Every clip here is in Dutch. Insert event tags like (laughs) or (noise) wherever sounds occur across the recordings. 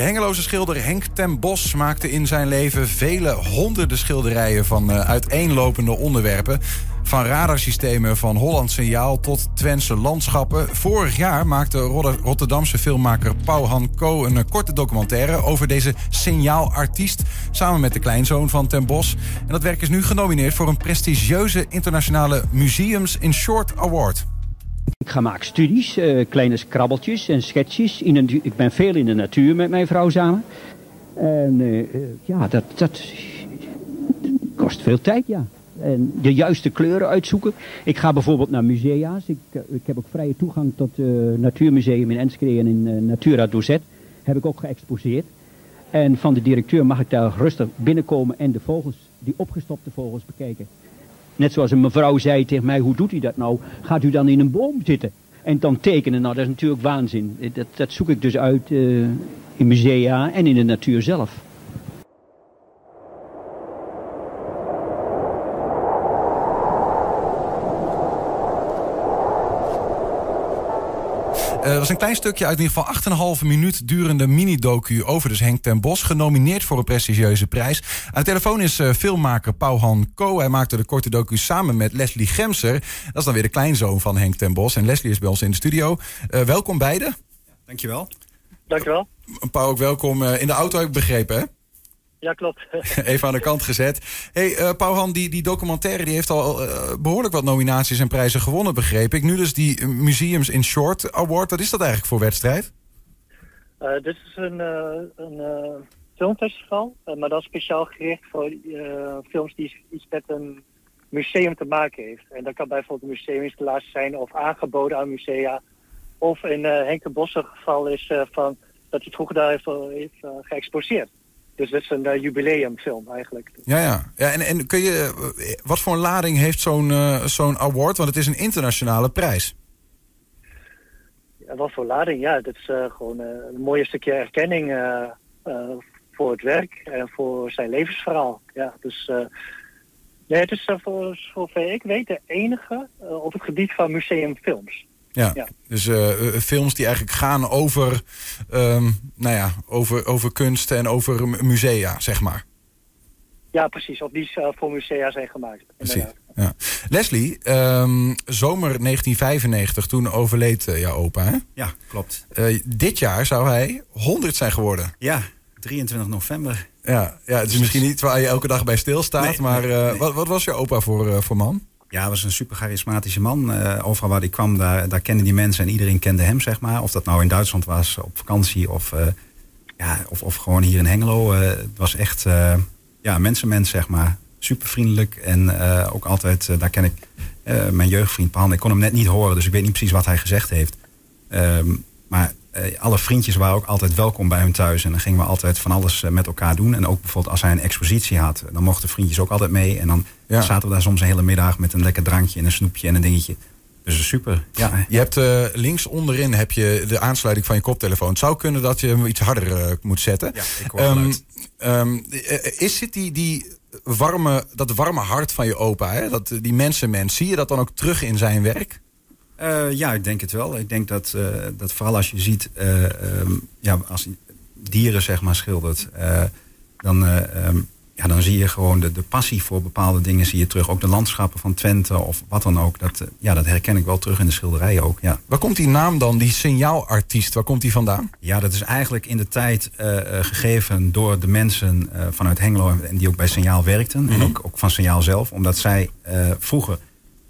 De Hengeloze schilder Henk ten Bos maakte in zijn leven vele honderden schilderijen van uh, uiteenlopende onderwerpen. Van radarsystemen van Holland Signaal tot Twentse landschappen. Vorig jaar maakte Rotterdamse filmmaker Pauw Co een korte documentaire over deze signaalartiest. Samen met de kleinzoon van Ten Bos. En dat werk is nu genomineerd voor een prestigieuze internationale Museums in Short Award. Ik ga maken studies, uh, kleine krabbeltjes en schetsjes. In een, ik ben veel in de natuur met mijn vrouw samen. En uh, ja, dat, dat kost veel tijd, ja. En de juiste kleuren uitzoeken. Ik ga bijvoorbeeld naar musea's. Ik, ik heb ook vrije toegang tot het Natuurmuseum in Enschede en in Natura Dozet. Heb ik ook geëxposeerd. En van de directeur mag ik daar rustig binnenkomen en de vogels, die opgestopte vogels bekijken. Net zoals een mevrouw zei tegen mij, hoe doet u dat nou? Gaat u dan in een boom zitten? En dan tekenen, nou dat is natuurlijk waanzin. Dat, dat zoek ik dus uit uh, in musea en in de natuur zelf. Het was een klein stukje uit in ieder geval 8,5 minuut durende mini-docu over dus Henk ten Bos. Genomineerd voor een prestigieuze prijs. Aan de telefoon is uh, filmmaker Pauhan Ko. Hij maakte de korte docu samen met Leslie Gemser. Dat is dan weer de kleinzoon van Henk ten Bos. En Leslie is bij ons in de studio. Uh, welkom beiden. Dankjewel. Dankjewel. Pauw ook welkom in de auto, heb ik begrepen hè? Ja, klopt. (laughs) Even aan de kant gezet. hey, uh, Pauwhan, die, die documentaire die heeft al uh, behoorlijk wat nominaties en prijzen gewonnen, begreep ik. Nu dus die Museums in Short Award. Wat is dat eigenlijk voor wedstrijd? Uh, dit is een, een filmfestival, maar dan speciaal gericht voor films die iets met een museum te maken heeft. En dat kan bijvoorbeeld een museuminstallatie zijn of aangeboden aan musea. Of in Henk de Bosse geval is van dat hij vroeger daar heeft, heeft geëxposeerd. Dus dat is een uh, jubileumfilm eigenlijk. Ja, ja. ja en, en kun je, wat voor een lading heeft zo'n uh, zo'n award? Want het is een internationale prijs. Ja, wat voor lading? Ja, dat is uh, gewoon een mooie stukje erkenning voor het werk en voor zijn levensverhaal. Ja, dus nee, het is voor zover ik weet de enige op het gebied van museumfilms. Ja, ja. dus uh, films die eigenlijk gaan over, um, nou ja, over, over kunst en over musea, zeg maar. Ja, precies. Of die uh, voor musea zijn gemaakt. Precies. Ja. Leslie, um, zomer 1995, toen overleed uh, jouw opa, hè? Ja, klopt. dit jaar zou hij 100 zijn geworden. Ja, 23 november. Ja, ja het is misschien niet waar je elke dag bij stilstaat, nee, maar nee, nee. Wat, wat, was je opa voor, voor man? Ja, hij was een super charismatische man. Uh, overal waar hij kwam, daar, daar kenden die mensen en iedereen kende hem, zeg maar. Of dat nou in Duitsland was, op vakantie of, uh, ja, of, of gewoon hier in Hengelo. Uh, het was echt ja, mensenmens, zeg maar. Super vriendelijk en ook altijd, daar ken ik mijn jeugdvriend Pahan. Ik kon hem net niet horen, dus ik weet niet precies wat hij gezegd heeft. Ehm, maar alle vriendjes waren ook altijd welkom bij hun thuis. En dan gingen we altijd van alles met elkaar doen. En ook bijvoorbeeld als hij een expositie had, dan mochten vriendjes ook altijd mee. En dan ja. zaten we daar soms een hele middag met een lekker drankje en een snoepje en een dingetje. Dus super. Ja. Je hebt uh, links onderin heb je de aansluiting van je koptelefoon. Het zou kunnen dat je hem iets harder uh, moet zetten. Ja, ik hoor um, um, is zit die, die warme, dat warme hart van je opa, hè? Dat, die mensenmens, zie je dat dan ook terug in zijn werk? Uh, ja, ik denk het wel. Ik denk dat, dat vooral als je ziet, um, ja, als dieren zeg maar schildert, dan ja, dan zie je gewoon de, de passie voor bepaalde dingen zie je terug. Ook de landschappen van Twente of wat dan ook. Dat, ja, dat herken ik wel terug in de schilderijen ook. Ja. Waar komt die naam dan, die signaalartiest, waar komt die vandaan? Ja, dat is eigenlijk in de tijd uh, gegeven door de mensen uh, vanuit Hengelo... en die ook bij Signaal werkten. Mm -hmm. En ook, ook van Signaal zelf. Omdat zij uh, vroeger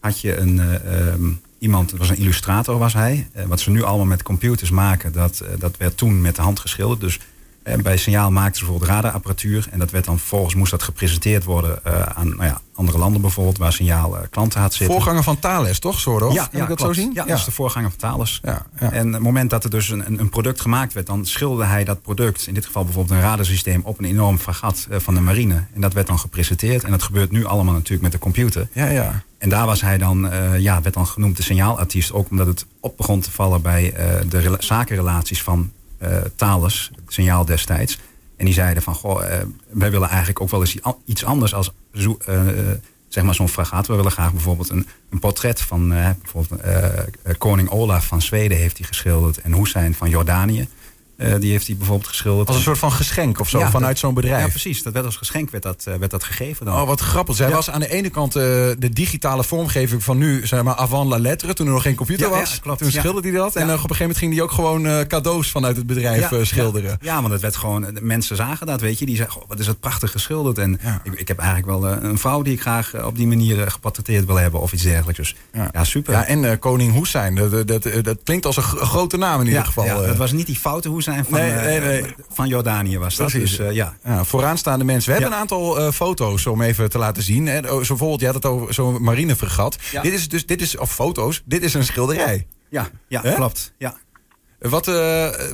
had je een... Um, iemand, was een illustrator was hij. wat ze nu allemaal met computers maken, dat, dat werd toen met de hand geschilderd. Dus en bij Signaal maakten ze bijvoorbeeld radarapparatuur. En dat werd dan vervolgens moest dat gepresenteerd worden uh, aan nou ja, andere landen bijvoorbeeld, waar Signaal uh, klanten had zitten. Voorganger van Thales, toch, Zorro? Ja, kan ik dat klopt. zo zien? Ja, ja, dat is de voorganger van Thales. Ja, ja. En op het moment dat er dus een, een product gemaakt werd, dan schilderde hij dat product, in dit geval bijvoorbeeld een radarsysteem, op een enorm fragat uh, van de marine. En dat werd dan gepresenteerd. En dat gebeurt nu allemaal natuurlijk met de computer. Ja, ja. En daar was hij dan, uh, ja, werd dan genoemd de signaalartiest. Ook omdat het op begon te vallen bij uh, de zakenrelaties van Thales, het signaal destijds. En die zeiden van, goh, uh, wij willen eigenlijk ook wel eens iets anders als zo, uh, zeg maar zo'n fragaat. We willen graag bijvoorbeeld een, een portret van bijvoorbeeld koning Olaf van Zweden heeft hij geschilderd en Hussein van Jordanië. Eh, die heeft hij bijvoorbeeld geschilderd. Als een soort van geschenk of zo, Ja, vanuit dat- zo'n bedrijf. Ja, precies. Dat werd als geschenk werd dat, eh, werd dat gegeven dan. Oh, wat grappig. Zij Ja. was aan de ene kant eh, de digitale vormgeving van nu, zeg maar, avant la lettre, toen er nog geen computer was. klopt. Toen schilderde hij dat. En op een gegeven moment ging hij ook gewoon cadeaus vanuit het bedrijf schilderen. Ja, want het werd gewoon, mensen zagen dat, weet je. Die zeggen, wat is het prachtig geschilderd. En ik, ik heb eigenlijk wel een vrouw die ik graag op die manier geportretteerd wil hebben of iets dergelijks. Dus Ja. super. Ja, en koning Hoesijn. Dat, dat, dat, dat klinkt als een gro- grote naam in ieder geval. ja, dat was niet die foute van, Nee, eh, nee, nee. van Jordanië was dat. Precies. Dus, eh, ja. Ja, vooraanstaande mensen. We hebben een aantal eh, foto's om even te laten zien. Hè. Zo bijvoorbeeld, je had het over zo'n marinefregat. Dit is dus, dit is, of foto's, dit is een schilderij. Ja, ja klopt. Ja. Wat,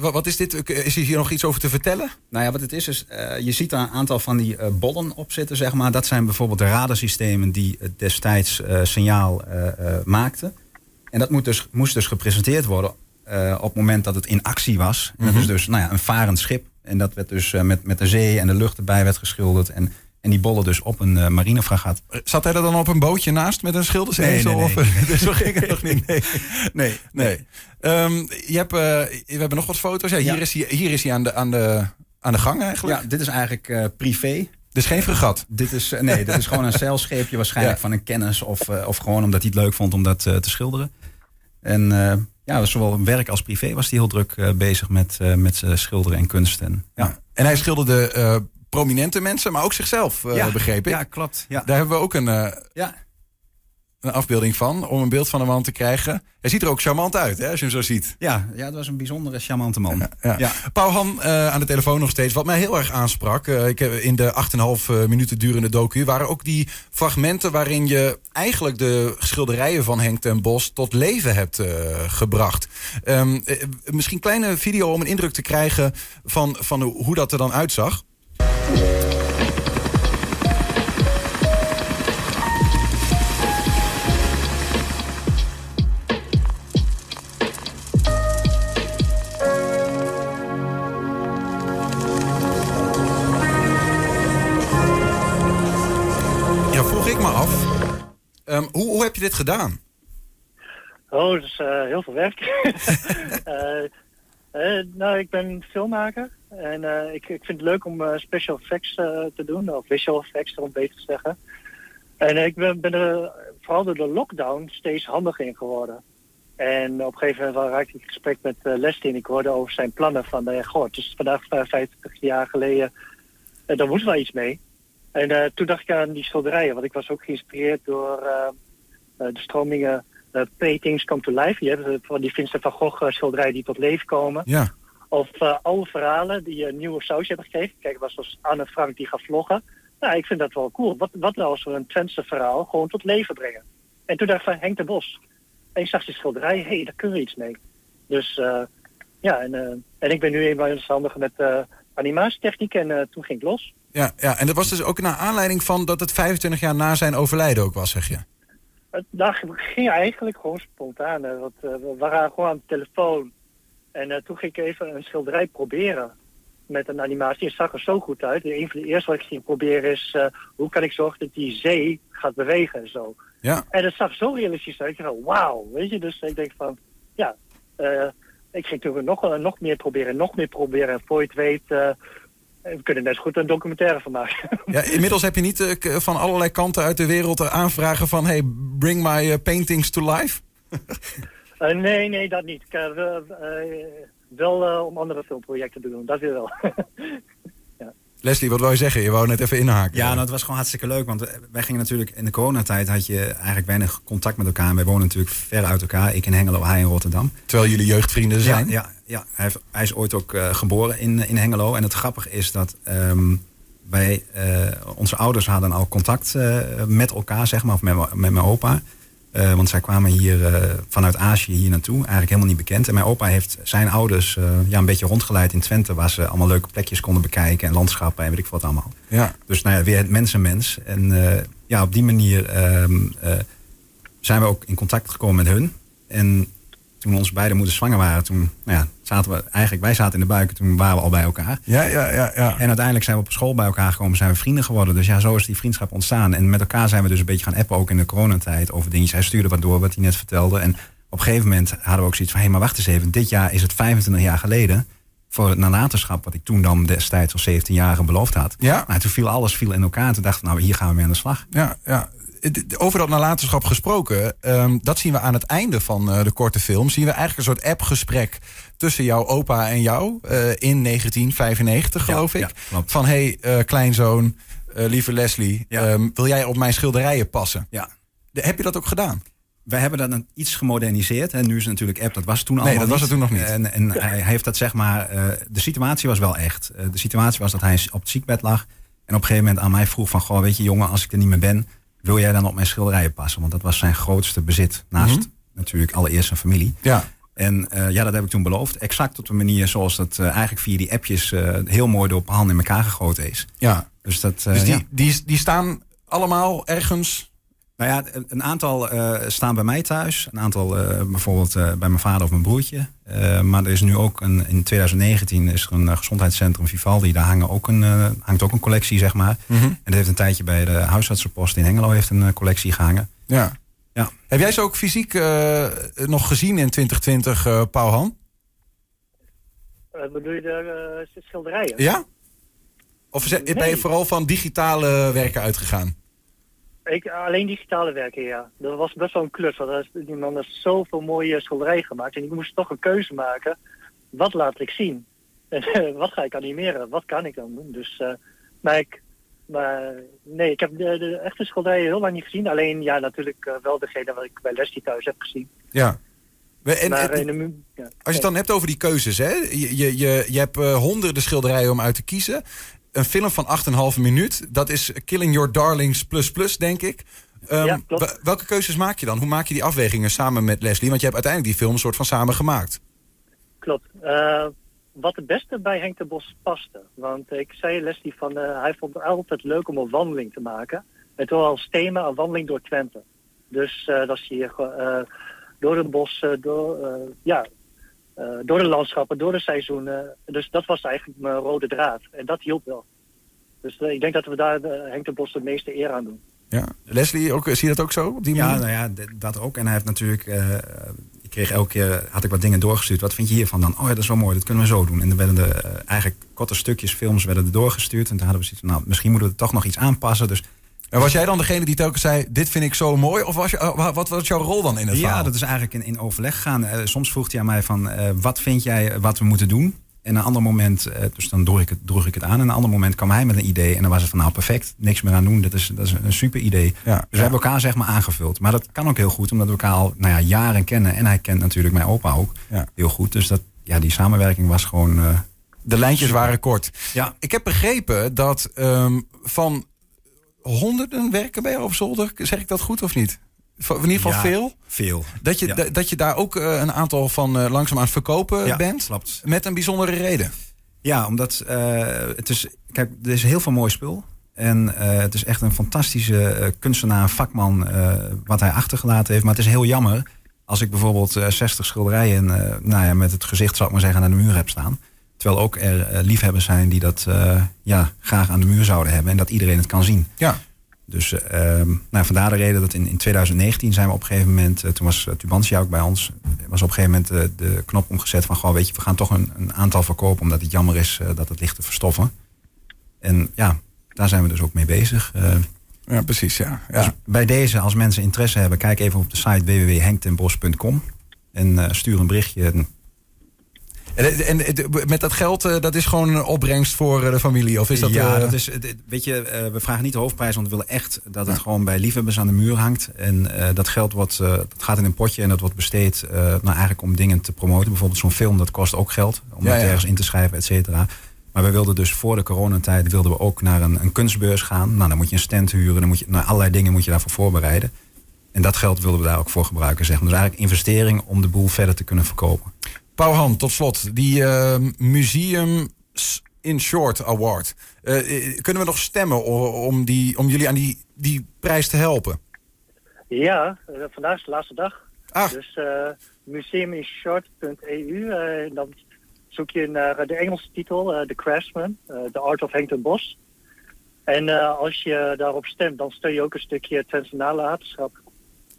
wat, wat is dit? Is hier nog iets over te vertellen? Nou ja, wat het is, is je ziet daar een aantal van die bollen op zitten, zeg maar. Dat zijn bijvoorbeeld de radarsystemen die destijds signaal maakten. En dat moet dus, moest dus gepresenteerd worden eh, op het moment dat het in actie was. En dat is dus nou ja, een varend schip. En dat werd dus eh, met, met de zee en de lucht erbij werd geschilderd. En, en die bollen dus op een eh, marinefregat. Zat hij er dan op een bootje naast met een schildersezel? Nee, nee, nee. Of, (laughs) (laughs) dus zo ging het nog niet. Nee. Nee, nee. Ehm, je hebt, we hebben nog wat foto's. Ja, hier, Ja. Is hij, hier is hij aan de, aan de, aan de gang eigenlijk. Ja, dit is eigenlijk privé. Dus geen fregat. Dit is, nee, dit is gewoon een (laughs) zeilscheepje waarschijnlijk Ja. van een kennis. Of, of gewoon omdat hij het leuk vond om dat te schilderen. En ja, zowel werk als privé was hij heel druk eh, bezig met, eh, met zijn schilderen en kunst. En, Ja. En hij schilderde eh, prominente mensen, maar ook zichzelf, ja, begreep ik. Ja, klopt. Ja. Daar hebben we ook een, Ja. Een afbeelding van, om een beeld van de man te krijgen. Hij ziet er ook charmant uit, hè, als je hem zo ziet. Ja, ja, dat was een bijzondere, charmante man. Ja. Ja. Paul Han eh, aan de telefoon nog steeds. Wat mij heel erg aansprak, eh, ik heb in de 8,5 eh, minuten durende docu... waren ook die fragmenten waarin je eigenlijk de schilderijen van Henk ten Bos... tot leven hebt gebracht. Ehm, eh, misschien een kleine video om een indruk te krijgen van, van hoe dat er dan uitzag. Heb je dit gedaan? Oh, dat is eh, heel veel werk. (laughs) Eh, eh, nou, ik ben filmmaker. En ik, ik vind het leuk om special effects te doen. Of visual effects, om beter te zeggen. En ik ben, er vooral door de lockdown steeds handiger in geworden. En op een gegeven moment raakte ik in gesprek met Leslie. En ik hoorde over zijn plannen van... Uh, goh, het is vandaag 50 jaar geleden. En daar moet wel iets mee. En toen dacht ik aan die schilderijen. Want ik was ook geïnspireerd door de stromingen uh, Paintings Come to Life. Je hebt van die Vincent van Gogh schilderijen die tot leven komen. Ja. Of alle verhalen die een nieuwe sausje hebben gekregen. Kijk, was zoals Anne Frank die gaat vloggen. Nou, ik vind dat wel cool. Wat, wat nou als we een Twentse verhaal gewoon tot leven brengen? En toen dacht ik van Henk de Bos. En ik zag die schilderij, hé, hey, daar kunnen we iets mee. Dus uh, ja, en, uh, en ik ben nu eenmaal handig met uh, animatietechniek en toen ging het los. Ja, ja, en dat was dus ook naar aanleiding van dat het 25 jaar na zijn overlijden ook was, zeg je? Het dag ging eigenlijk gewoon spontaan. Hè, want uh, we waren gewoon aan de telefoon. En uh, toen ging ik even een schilderij proberen met een animatie. Het zag er zo goed uit. Een van de eerste wat ik ging proberen is... Uh, hoe kan ik zorgen dat die zee gaat bewegen en zo. Ja. En het zag zo realistisch uit. Ik dacht, wauw, weet je. Dus ik denk van, ja... Ik ging toen nog, nog meer proberen, nog meer proberen. En voor je het weet... Uh, we kunnen net goed een documentaire van maken. (laughs) Ja, inmiddels heb je niet uh, van allerlei kanten uit de wereld aanvragen van... hey, bring my uh, paintings to life? uh, (laughs) nee, nee, dat niet. Ik, wel om andere filmprojecten te doen, dat weer wel. (laughs) ja. Leslie, wat wou je zeggen? Je wou net even inhaken. Ja, nou, het was gewoon hartstikke leuk. Want wij gingen natuurlijk in de coronatijd had je eigenlijk weinig contact met elkaar. Wij wonen natuurlijk ver uit elkaar. Ik in Hengelo, hij in Rotterdam. Terwijl jullie jeugdvrienden zijn. Ja, ja, ja. Hij, heeft, hij, is ooit ook uh, geboren in, in Hengelo. En het grappige is dat um, wij, uh, onze ouders hadden al contact uh, met elkaar, zeg maar, of met, met mijn opa. Want zij kwamen hier vanuit Azië hier naartoe, eigenlijk helemaal niet bekend. En mijn opa heeft zijn ouders ja, een beetje rondgeleid in Twente, waar ze allemaal leuke plekjes konden bekijken en landschappen en weet ik wat allemaal. Ja. Dus nou ja, weer het mensenmens. En ja, op die manier um, zijn we ook in contact gekomen met hun. En toen onze beide moeders zwanger waren, toen nou ja, zaten we eigenlijk, wij zaten in de buik, toen waren we al bij elkaar. Ja, ja, ja, ja. En uiteindelijk zijn we op school bij elkaar gekomen, zijn we vrienden geworden. Dus ja, zo is die vriendschap ontstaan. En met elkaar zijn we dus een beetje gaan appen, ook in de coronatijd, over dingetjes. Hij stuurde wat door, wat hij net vertelde. En op een gegeven moment hadden we ook zoiets van, hé, hey, maar wacht eens even. Dit jaar is het 25 jaar geleden voor het nalatenschap, wat ik toen dan destijds als 17-jarige beloofd had. Ja. Nou, toen viel alles viel in elkaar. Toen dacht ik, nou, hier gaan we mee aan de slag. Ja, ja. Over dat nalatenschap gesproken, ehm, dat zien we aan het einde van eh, de korte film. Zien we eigenlijk een soort appgesprek tussen jouw opa en jou eh, in 1995, geloof Ja, ik. ja, van hé, hey, eh, kleinzoon, eh, lieve Leslie, Ja. ehm, wil jij op mijn schilderijen passen? Ja. De- heb je dat ook gedaan? Wij hebben dat een iets gemoderniseerd. En nu is het natuurlijk app, dat was toen Nee, allemaal dat was het toen nog niet. En, en hij, heeft dat zeg maar... eh, de situatie was wel echt. Eh, de situatie was dat hij op het ziekbed lag. En op een gegeven moment aan mij vroeg van... Goh, weet je jongen, als ik er niet meer ben... wil jij dan op mijn schilderijen passen? Want dat was zijn grootste bezit. Naast Mhm. natuurlijk allereerst zijn familie. Ja. En eh, ja, dat heb ik toen beloofd. Exact op de manier zoals dat eh, eigenlijk via die appjes... eh, heel mooi door handen in elkaar gegoten is. ja. Dus dat... Dus die, ja. die, die staan allemaal ergens. Nou ja, een- aantal eh, staan bij mij thuis. Een aantal eh, bijvoorbeeld eh, bij mijn vader of mijn broertje. Eh, maar er is nu ook een, in 2019 is er een gezondheidscentrum Vivaldi. Daar hangen ook een, hangt ook een collectie, zeg maar. En dat heeft een tijdje bij de huisartsenpost in Hengelo heeft een collectie gehangen. Ja. Ja. Heb jij ze ook fysiek eh, nog gezien in 2020, eh Paul Han? Eh, bedoel je de schilderijen? Ja? Of ben je vooral van digitale werken uitgegaan? Ik, alleen digitale werken, ja. Dat was best wel een klus. Want er die man heeft zoveel mooie schilderijen gemaakt. En ik moest toch een keuze maken. Wat laat ik zien? (laughs) En eh, wat ga ik animeren? Wat kan ik dan doen? Dus, eh, maar ik... Maar nee, ik heb de, de echte schilderijen heel lang niet gezien. Alleen, ja, natuurlijk eh, wel degene wat ik bij Leslie thuis heb gezien. Ja. En, maar als je het dan hebt over die keuzes, hè? Je, je, je, je hebt honderden schilderijen om uit te kiezen. Een film van 8,5 minuut, dat is Killing Your Darlings plus plus, denk ik. Ja, wel- welke keuzes maak je dan? Hoe maak je die afwegingen samen met Leslie? Want je hebt uiteindelijk die film een soort van samen gemaakt. Klopt. Eh, wat het beste bij Henk de Bos paste. Want ik zei Leslie van, eh, hij vond het altijd leuk om een wandeling te maken. Het was als thema een wandeling door Twente. Dus eh dat zie je eh, door het bos, door, ja, eh, door de landschappen, door de seizoenen. Dus dat was eigenlijk mijn rode draad. En dat hielp wel. Dus eh, ik denk dat we daar eh, Henk de Bos de meeste eer aan doen. Ja. Leslie, ook, zie je dat ook zo? Op die Ja, manier? nou ja, dat ook. En hij heeft natuurlijk... eh, ik kreeg elke keer, had ik wat dingen doorgestuurd. Wat vind je hiervan dan? Oh ja, dat is wel mooi, dat kunnen we zo doen. En dan werden de, eh, eigenlijk korte stukjes films werden er doorgestuurd. En toen hadden we zoiets van, nou, misschien moeten we er toch nog iets aanpassen. Dus En was jij dan degene die telkens zei, dit vind ik zo mooi? Of was je, eh, wa- wat was jouw rol dan in het Ja, verhaal? dat is eigenlijk in, in overleg gegaan. Eh, soms vroeg hij aan mij van, eh, wat vind jij wat we moeten doen? En een ander moment, dus dan droeg ik, het, droeg ik het aan. En een ander moment kwam hij met een idee. En dan was het van, nou perfect, niks meer aan doen. Dat is, dat is een super idee. Ja, dus we ja. hebben elkaar zeg maar aangevuld. Maar dat kan ook heel goed, omdat we elkaar al nou ja, jaren kennen. En hij kent natuurlijk mijn opa ook Ja. heel goed. Dus dat, ja, die samenwerking was gewoon... De lijntjes waren kort. ja, Ik heb begrepen dat ehm, van honderden werken bij jou op zolder, zeg ik dat goed of niet? In ieder geval Ja. veel. veel. Dat je, Ja. dat je daar ook eh, een aantal van eh, langzaam aan het verkopen Ja, bent. klopt. Met een bijzondere reden. Ja, omdat eh, het is. Kijk, er is heel veel mooi spul. En het is echt een fantastische kunstenaar, vakman, wat hij achtergelaten heeft. Maar het is heel jammer als ik bijvoorbeeld eh 60 schilderijen nou ja, met het gezicht, zou ik maar zeggen, aan de muur heb staan. Terwijl ook er eh, liefhebbers zijn die dat eh, ja, graag aan de muur zouden hebben en dat iedereen het kan zien. Ja. Dus eh, ehm, nou, vandaar de reden dat in, in 2019 zijn we op een gegeven moment, eh, toen was Tubantia ook bij ons, was op een gegeven moment de knop omgezet van, goh, weet je, we gaan toch een, een aantal verkopen, omdat het jammer is dat het ligt te verstoffen. En ja, daar zijn we dus ook mee bezig. Ja, precies. Ja. Ja. dus bij deze, als mensen interesse hebben, kijk even op de site www.henktenbos.com en stuur een berichtje. En, en, en met dat geld, eh, dat is gewoon een opbrengst voor eh, de familie? Of is dat, ja, eh, dat is, weet je, we vragen niet de hoofdprijs, want we willen echt dat het gewoon bij liefhebbers aan de muur hangt. En dat geld wordt, dat gaat in een potje en dat wordt besteed nou, eigenlijk om dingen te promoten. Bijvoorbeeld zo'n film, dat kost ook geld om dat ergens in te schrijven, et cetera. Maar we wilden dus voor de coronatijd wilden we ook naar een, een kunstbeurs gaan. Nou, dan moet je een stand huren, dan moet je nou, allerlei dingen moet je daarvoor voorbereiden. En dat geld wilden we daar ook voor gebruiken, zeg maar. Dus eigenlijk investering om de boel verder te kunnen verkopen. Pauw Han, tot slot. Die eh, Museum in Short Award. Eh, eh, kunnen we nog stemmen om, die, om jullie aan die, die prijs te helpen? Ja, eh, vandaag is de laatste dag. Ah, Dus uh, museuminshort.eu. dan zoek je naar de Engelse titel, The Craftsman, The Art of Henk ten Bos. En als je daarop stemt, dan steun je ook een stukje Twente nalatenschap.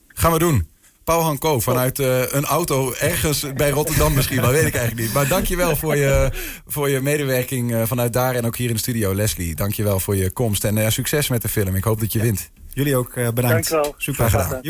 gaan we doen. Paul Hanko vanuit uh, een auto ergens bij Rotterdam misschien, maar weet ik eigenlijk niet. Maar dankjewel voor je, voor je medewerking uh, vanuit daar en ook hier in de studio. Leslie, dankjewel voor je komst en uh, succes met de film. Ik hoop dat je wint. Jullie ook bedankt. Dank wel. Super gedaan.